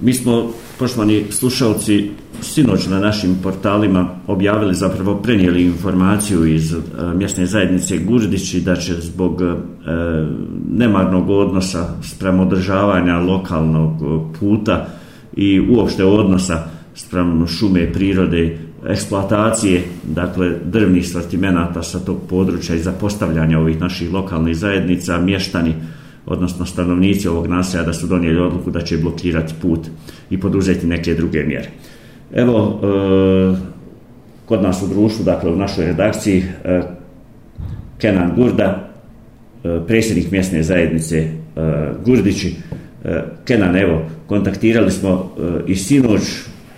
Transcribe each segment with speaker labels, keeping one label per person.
Speaker 1: Mi smo, poštovani slušalci, sinoć na našim portalima objavili, zapravo prenijeli informaciju iz e, mjesne zajednice Gurdići da će zbog e, nemarnog odnosa sprem održavanja lokalnog e, puta i uopšte odnosa sprem šume, prirode, eksploatacije, dakle, drvnih sortimenata sa tog područja i zapostavljanja ovih naših lokalnih zajednica, mještani, odnosno stanovnici ovog naselja da su donijeli odluku da će blokirati put i poduzeti neke druge mjere. Evo, e, kod nas u društvu, dakle u našoj redakciji, e, Kenan Gurda, e, predsjednik mjesne zajednice e, Gurdići. E, Kenan, evo, kontaktirali smo e, i sinoć,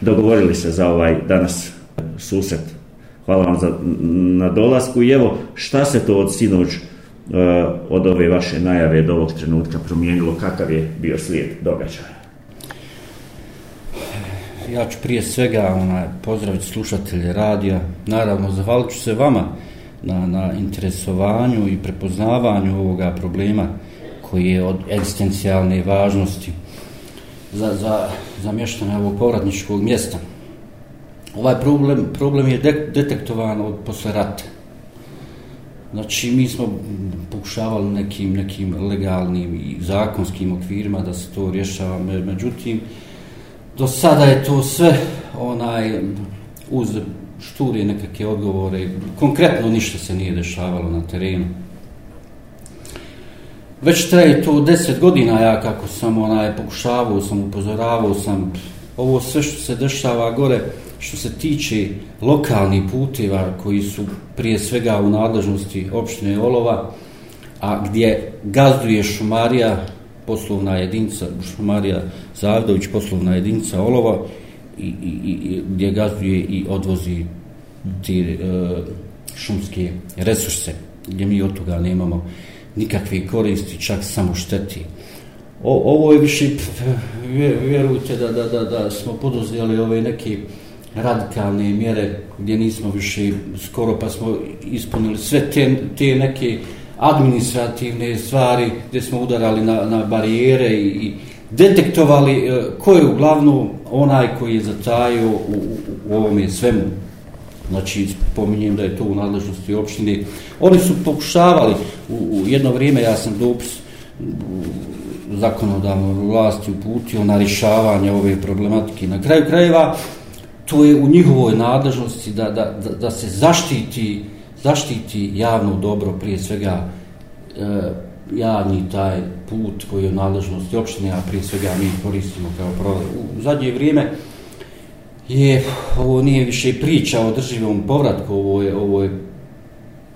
Speaker 1: dogovorili se za ovaj danas susret. Hvala vam za, na dolasku i evo, šta se to od sinoć E, od ove vaše najave do ovog trenutka promijenilo, kakav je bio slijed događaja?
Speaker 2: Ja ću prije svega onaj, pozdraviti slušatelje radija. Naravno, zahvalit ću se vama na, na interesovanju i prepoznavanju ovoga problema koji je od egzistencijalne važnosti za, za, za mještane ovog povratničkog mjesta. Ovaj problem, problem je de, detektovan od posle rata. Znači, mi smo pokušavali nekim, nekim legalnim i zakonskim okvirima da se to rješava, međutim, do sada je to sve onaj uz šturije nekakve odgovore, konkretno ništa se nije dešavalo na terenu. Već traje to deset godina ja kako sam onaj pokušavao, sam upozoravao sam ovo sve što se dešava gore, što se tiče lokalnih puteva koji su prije svega u nadležnosti opštine Olova, a gdje gazduje šumarija, poslovna jedinica, šumarija Zavdović, poslovna jedinica Olova, i, i, i gdje gazduje i odvozi ti e, šumske resurse, gdje mi od toga nemamo nikakve koristi, čak samo šteti. O, ovo je više, vjerujte da, da, da, da smo poduzeli ove neke radikalne mjere gdje nismo više skoro pa smo ispunili sve te, te neke administrativne stvari gdje smo udarali na, na barijere i, i detektovali e, ko je uglavnom onaj koji je zatajio u, u, u ovome svemu. Znači, pominjem da je to u nadležnosti opštine. Oni su pokušavali, u, u jedno vrijeme ja sam dopis zakonodavnoj vlasti uputio na rješavanje ove problematike. Na kraju krajeva, to je u njihovoj nadležnosti da, da, da, da se zaštiti zaštiti javno dobro prije svega e, javni taj put koji je u nadležnosti opštine, a prije svega mi koristimo kao prolaz. U, u zadnje vrijeme je, ovo nije više priča o drživom povratku, ovo je, ovo je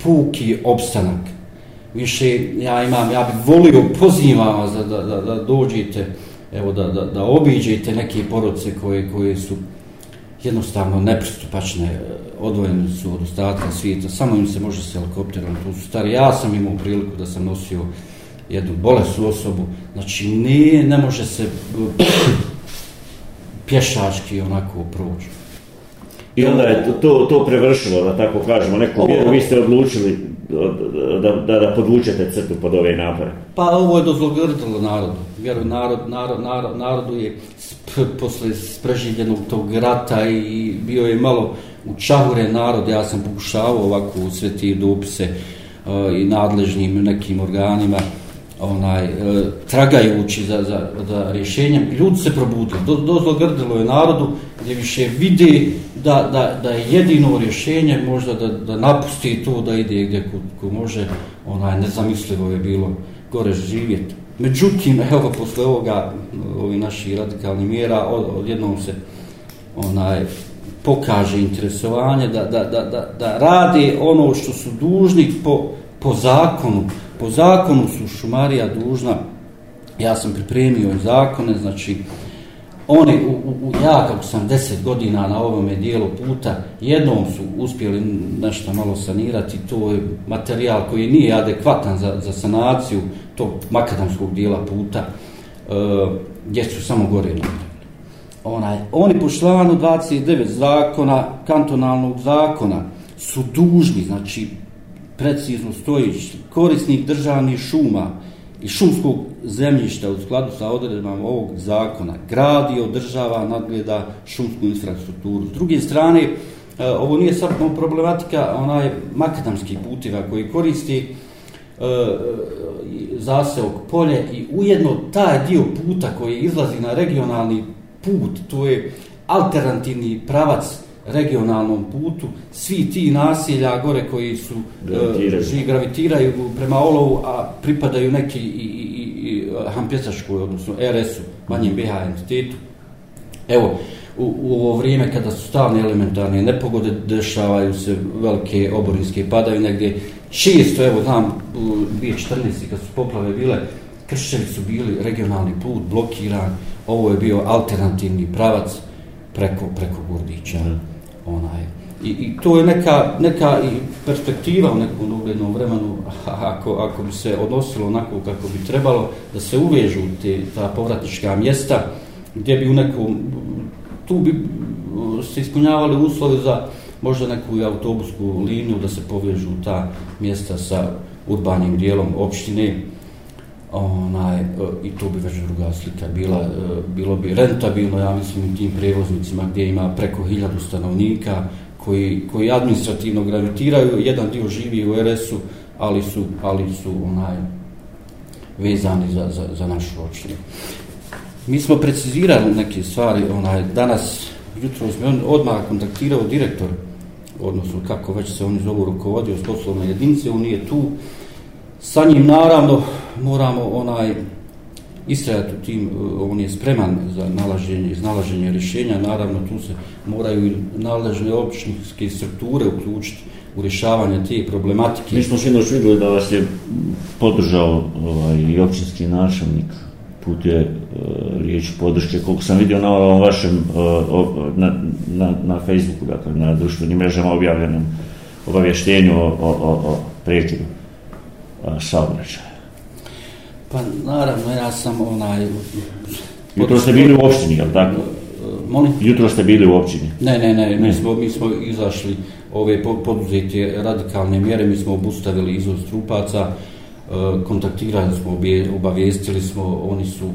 Speaker 2: puki opstanak. Više ja imam, ja bih volio, pozivam vas da, da, da, da dođete, evo da, da, da obiđete neke porodice koje, koje su jednostavno nepristupačne, e, odvojene su od ostatka svijeta, samo im se može s helikopterom, tu su stari, ja sam imao priliku da sam nosio jednu bolesnu osobu, znači nije, ne može se e, pješački onako proći.
Speaker 1: I onda je to, to, to prevršilo, da tako kažemo, neku vjeru, vi ste odlučili da, da, da podvučete crtu pod ove napore.
Speaker 2: Pa ovo je dozlogrdilo narodu. Jer narod, narod, narod, narodu je sp, posle spreživljenog tog rata i bio je malo u čahure narod. Ja sam pokušavao ovako sve te dopise uh, i nadležnim nekim organima onaj, e, tragajući za, za, za rješenjem. Ljudi se probudili. Do, dozlogrdilo je narodu gdje više vidi da, da, da je jedino rješenje možda da, da napusti to da ide gdje ko, ko može. Onaj, nezamislivo je bilo gore živjeti. Međutim, evo, posle ovoga, ovi naši radikalni mjera, od, odjednom se onaj, pokaže interesovanje da, da, da, da, da radi ono što su dužni po, po zakonu. Po zakonu su šumarija dužna, ja sam pripremio zakone, znači, oni, u, u, ja kako sam deset godina na ovome dijelu puta, jednom su uspjeli nešto malo sanirati, to je materijal koji nije adekvatan za, za sanaciju tog makadamskog dijela puta, e, gdje su samo gore napravili. Onaj, oni po članu 29 zakona, kantonalnog zakona, su dužni, znači, precizno stojići, korisnik državnih šuma i šumskog zemljišta u skladu sa odredbama ovog zakona gradi, održava, nadgleda šumsku infrastrukturu. S druge strane, e, ovo nije samo problematika onaj makadamskih putiva koji koristi e, e, zaseok polje i ujedno taj dio puta koji izlazi na regionalni put, to je alternativni pravac regionalnom putu, svi ti nasilja gore koji su gravitiraju, uh, gravitiraju prema Olovu, a pripadaju neki i, i, i, i Hampjesaškoj, odnosno RS-u, manjem BH entitetu. Evo, u, u ovo vrijeme kada su stalne elementarne nepogode, dešavaju se velike oborinske padaju negdje. Čisto, evo, znam, u 2014. kad su poplave bile, kršćevi su bili regionalni put blokiran, ovo je bio alternativni pravac preko, preko Gurdića. Mm onaj I, I to je neka, neka i perspektiva u nekom doglednom vremenu, ako, ako bi se odnosilo onako kako bi trebalo, da se uvežu te, ta povratnička mjesta, gdje bi u nekom, tu bi uh, se ispunjavali uslovi za možda neku autobusku liniju, da se povežu ta mjesta sa urbanim dijelom opštine, onaj, e, i to bi već druga slika bila, e, bilo bi rentabilno, ja mislim, tim prevoznicima gdje ima preko hiljadu stanovnika koji, koji administrativno gravitiraju, jedan dio živi u RS-u, ali su, ali su onaj, vezani za, za, za našu očinu. Mi smo precizirali neke stvari, onaj, danas, jutro smo on odmah kontaktirao direktor, odnosno kako već se oni zovu rukovodio s poslovne jedinice, on nije tu, Sa njim naravno moramo onaj istrajati u tim, e, on je spreman za nalaženje, iznalaženje rješenja, naravno tu se moraju i naležne općinske strukture uključiti u rješavanje te problematike.
Speaker 1: Mi smo sinoć vidjeli da vas je podržao ovaj, i općinski načelnik. Put je e, uh, riječ podrške, koliko sam vidio na ovom vašem, uh, na, na, na Facebooku, dakle, na društvenim mrežama objavljenom obavještenju o, o, o, o prekidu saobraćaja.
Speaker 2: Pa naravno, ja sam onaj...
Speaker 1: Jutro ste bili u opštini, je li tako?
Speaker 2: Molim?
Speaker 1: Jutro ste bili u opštini.
Speaker 2: Ne, ne, ne, mi smo, mi smo izašli ove poduzete radikalne mjere, mi smo obustavili izvoz trupaca, e, kontaktirali smo, obavijestili smo, oni su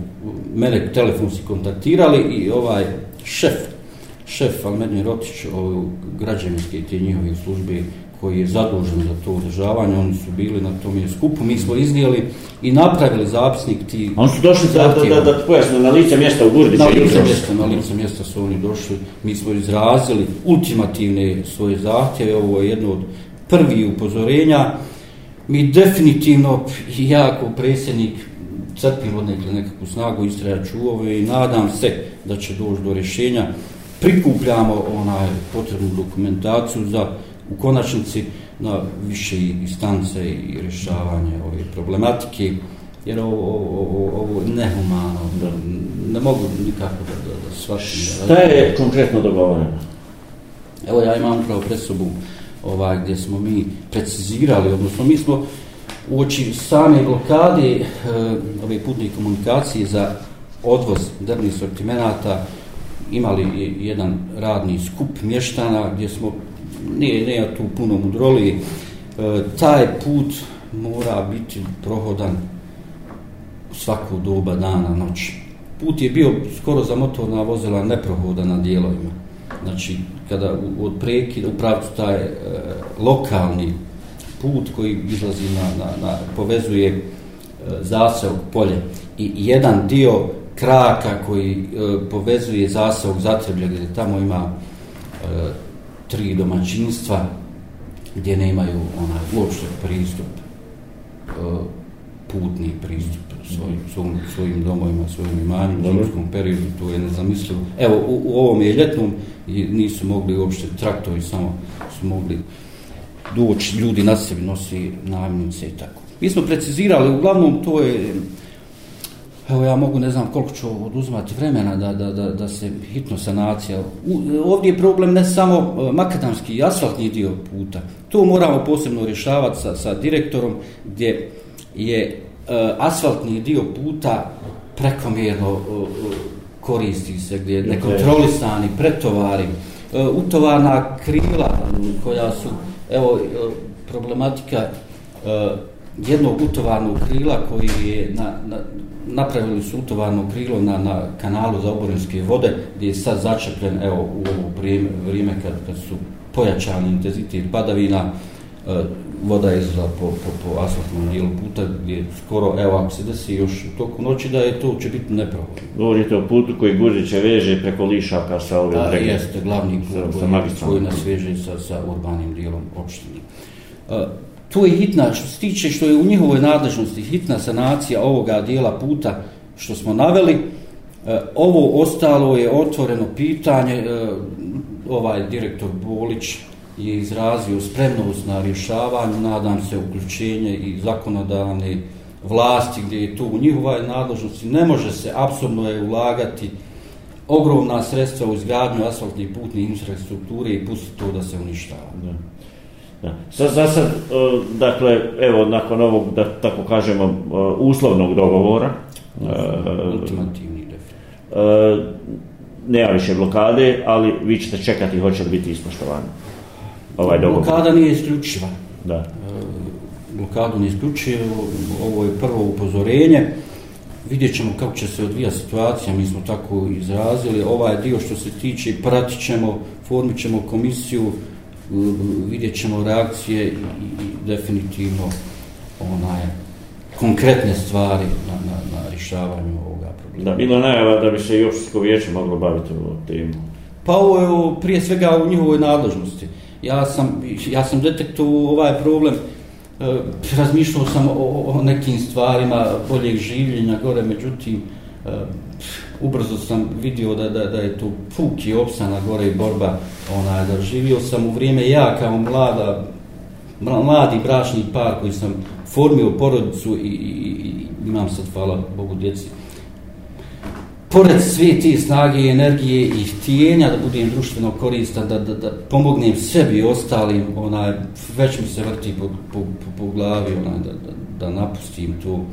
Speaker 2: mene telefonski kontaktirali i ovaj šef, šef Almedni Rotić, građevinske te njihove službe, koji je zadužen za to održavanje, oni su bili na tom skupu, mi smo iznijeli i napravili zapisnik ti...
Speaker 1: Oni su došli da, da, da, da pojasno, na lice mjesta u Gurdiću?
Speaker 2: Na lice mjesta, na lice mjesta su oni došli, mi smo izrazili ultimativne svoje zahtjeve, ovo je jedno od prvi upozorenja, mi definitivno, jako predsjednik, crpim od nekle nekakvu snagu, istrajaču ove i nadam se da će doći do rješenja, prikupljamo onaj potrebnu dokumentaciju za u konačnici na više instance i rješavanje ove problematike, jer ovo, ovo, ovo nehumano, da, ne mogu nikako da, da, da svašim.
Speaker 1: Šta je konkretno dogovoreno?
Speaker 2: Evo ja imam upravo pred sobu ovaj, gdje smo mi precizirali, odnosno mi smo u oči same blokade e, ove putne komunikacije za odvoz drvnih sortimenata imali jedan radni skup mještana gdje smo nije, nije tu puno mudroli, e, taj put mora biti prohodan svaku doba dana, noći. Put je bio skoro za motorna vozila neprohodan na dijelovima. Znači, kada od prekida, pravcu taj e, lokalni put koji izlazi na, na, na povezuje e, zaseok polje i jedan dio kraka koji e, povezuje zaseok zatreblje gdje tamo ima e, tri domaćinstva gdje nemaju ona uopšte pristup uh, putni pristup svojim, svojim, svojim domovima, svojim imanjima, u zimskom periodu, to je nezamislivo. Evo, u, u ovom je ljetnom nisu mogli uopšte traktori, samo su mogli doći, ljudi na sebi nosi namjenice i tako. Mi smo precizirali, uglavnom to je Evo ja mogu, ne znam koliko ću oduzmati vremena da, da, da, da se hitno sanacija. U, ovdje je problem ne samo e, makadamski i asfaltni dio puta. To moramo posebno rješavati sa, sa direktorom gdje je uh, asfaltni dio puta prekomjerno uh, koristi se, gdje je nekontrolisani pretovari, uh, utovarna krila koja su, evo, problematika uh, jednog utovarnog krila koji je na, na, napravili su utovarno krilo na, na kanalu za oborinske vode gdje je sad začepljen evo u ovo vrijeme, vrijeme kad, kad su pojačani intenzitet padavina e, voda je izla po, po, po asfaltnom dijelu puta gdje skoro, evo ako se desi još u toku noći da je to će biti nepravodno.
Speaker 1: Govorite o putu koji Gurdiće veže preko Lišaka sa ove
Speaker 2: da, Jeste, glavni put koji nas veže sa, sa urbanim dijelom opštine. Uh, tu je hitna, što se tiče što je u njihovoj nadležnosti, hitna sanacija ovoga dijela puta što smo naveli, e, ovo ostalo je otvoreno pitanje, e, ovaj direktor Bolić je izrazio spremnost na rješavanje, nadam se, uključenje i zakonodavne vlasti gdje je to u njihovoj nadležnosti. Ne može se apsolutno je ulagati ogromna sredstva u izgradnju asfaltnih putne infrastrukture i pustiti to da se uništava. Da.
Speaker 1: Da. Sad, za sad, e, dakle, evo, nakon ovog, da tako kažemo, e, uslovnog dogovora,
Speaker 2: e, ultimativni definitiv.
Speaker 1: Nema više blokade, ali vi ćete čekati hoće li biti ispoštovani ovaj dogovor.
Speaker 2: Blokada nije isključiva.
Speaker 1: Da.
Speaker 2: Blokadu nije isključiva, ovo je prvo upozorenje. Vidjet ćemo kako će se odvija situacija, mi smo tako izrazili. Ovaj dio što se tiče, pratit ćemo, formit ćemo komisiju, vidjet ćemo reakcije i, i definitivno onaj, konkretne stvari na, na, na rješavanju ovoga problema.
Speaker 1: Da, bilo najava da bi se jošsko vijeće moglo baviti o temu.
Speaker 2: Pa ovo je prije svega u njihovoj nadležnosti ja sam, ja sam detektovao ovaj problem, e, razmišljao sam o, o nekim stvarima boljeg življenja gore, međutim, e, Ehm, ubrzo sam vidio da, da, da je to puki i opsana gore i borba, onaj, da živio sam u vrijeme ja kao mlada, mladi brašni par koji sam formio porodicu i, i, i imam sad, hvala Bogu, djeci, pored sve te snage i energije i htijenja da budem društveno koristan, da, da, da pomognem sebi i ostalim, onaj, već mi se vrti po, po, po, po glavi, onaj, da, da, da napustim to.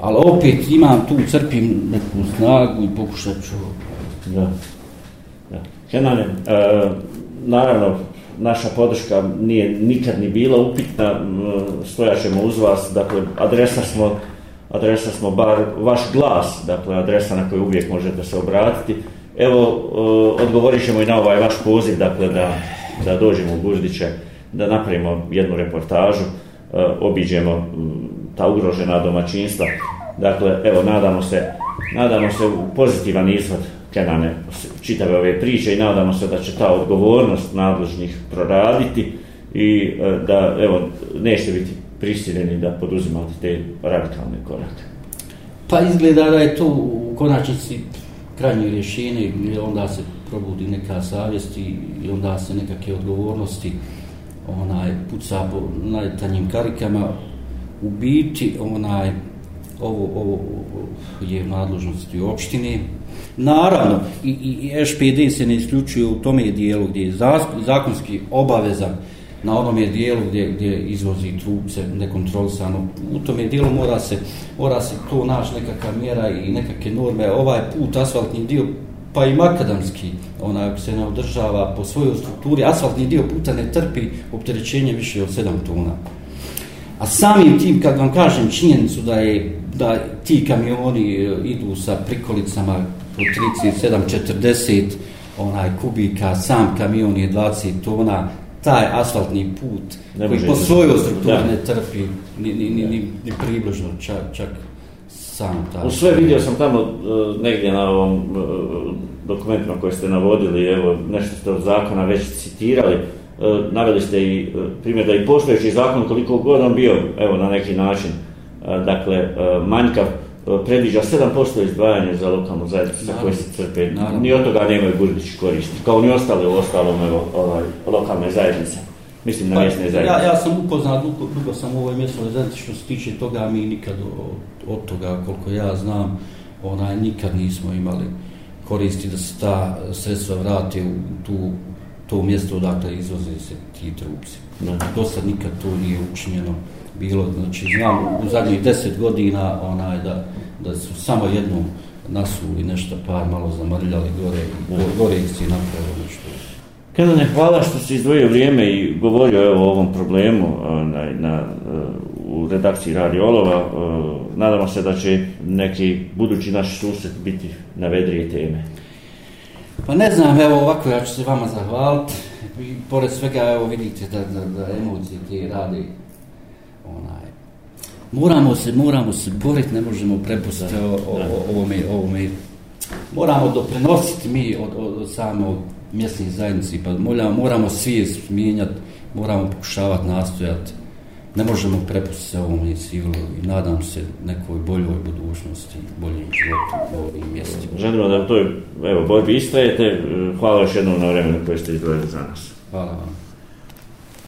Speaker 2: Ali opet imam tu, crpim neku snagu i pokušat ću.
Speaker 1: Da. da. Kenane, e, naravno, naša podrška nije nikad ni bila upitna, stojaćemo uz vas, dakle, adresa smo adresa smo bar vaš glas, dakle adresa na koju uvijek možete se obratiti. Evo, e, odgovorit ćemo i na ovaj vaš poziv, dakle da, da dođemo u Guždiće, da napravimo jednu reportažu, e, obiđemo ta ugrožena domaćinstva. Dakle, evo, nadamo se, nadamo se u pozitivan izvod Kenane čitave ove priče i nadamo se da će ta odgovornost nadležnih proraditi i e, da, evo, neće biti prisiljeni da poduzimate te radikalne korake?
Speaker 2: Pa izgleda da je to u konačnici krajnje rješenje onda se probudi neka savjest i onda se nekakve odgovornosti onaj puca po najtanjim karikama u biti onaj ovo, ovo, ovo je u nadložnosti opštine naravno i, i SPD se ne isključuje u tome dijelu gdje je zakonski obavezan na onom je dijelu gdje, gdje izvozi trupce nekontrolisano. U tom je dijelu mora se, mora se to naš nekakva mjera i nekakve norme. Ovaj put, asfaltni dio, pa i makadamski, ona se ne održava po svojoj strukturi, asfaltni dio puta ne trpi opterećenje više od 7 tona. A samim tim, kad vam kažem činjenicu da je da ti kamioni e, idu sa prikolicama po 37-40 onaj kubika, sam kamion je 20 tona, taj asfaltni put ne koji po svojoj strukturi ne trpi ni, ni, ni, ni, ni približno čak, čak sam taj.
Speaker 1: U sve vidio sam tamo uh, negdje na ovom uh, dokumentima koje ste navodili, evo nešto ste od zakona već citirali, naveli ste i uh, primjer da i postojeći zakon koliko god on bio, evo na neki način, uh, dakle, manjkav, predviđa 7% izdvajanja za lokalnu zajednicu za koje se crpe. Naravno. Ni od toga nemaju Gurbići koristi, kao ni ostale u ostalom evo, ovaj, lokalne zajednice. Mislim na pa, mjesne zajednice.
Speaker 2: Ja, ja sam upoznat, dugo, dugo sam u ovoj mjesnoj zajednici što se tiče toga, mi nikad od, od toga, koliko ja znam, onaj, nikad nismo imali koristi da se ta sredstva vrati u tu, to mjesto odakle izvoze se ti trupci. Znači, Do sad nikad to nije učinjeno bilo, znači znam u zadnjih deset godina onaj da, da su samo jednu nasuli nešto par malo zamrljali gore, gore ih si napravili nešto.
Speaker 1: Kenane, hvala što si izdvojio vrijeme i govorio evo, o ovom problemu na, na, u redakciji Radio Olova. Nadamo se da će neki budući naš susret biti na vedrije teme.
Speaker 2: Pa ne znam, evo ovako, ja ću se vama zahvaliti. I pored svega, evo vidite da, da, da emocije ti radi. Onaj. Moramo se, moramo se boriti, ne možemo prepustiti ovome, ovome. Moramo doprinositi mi od, od, od samo mjesnih zajednici, pa moramo, moramo svijest mijenjati, moramo pokušavati nastojati. Ne možemo prepustiti se ovom silu i nadam se nekoj boljoj budućnosti, boljim životu u ovim mjestima.
Speaker 1: Želimo da to evo, borbi istrajete. Hvala još jednom na vremenu koje ste izdvojili za nas.
Speaker 2: Hvala vam.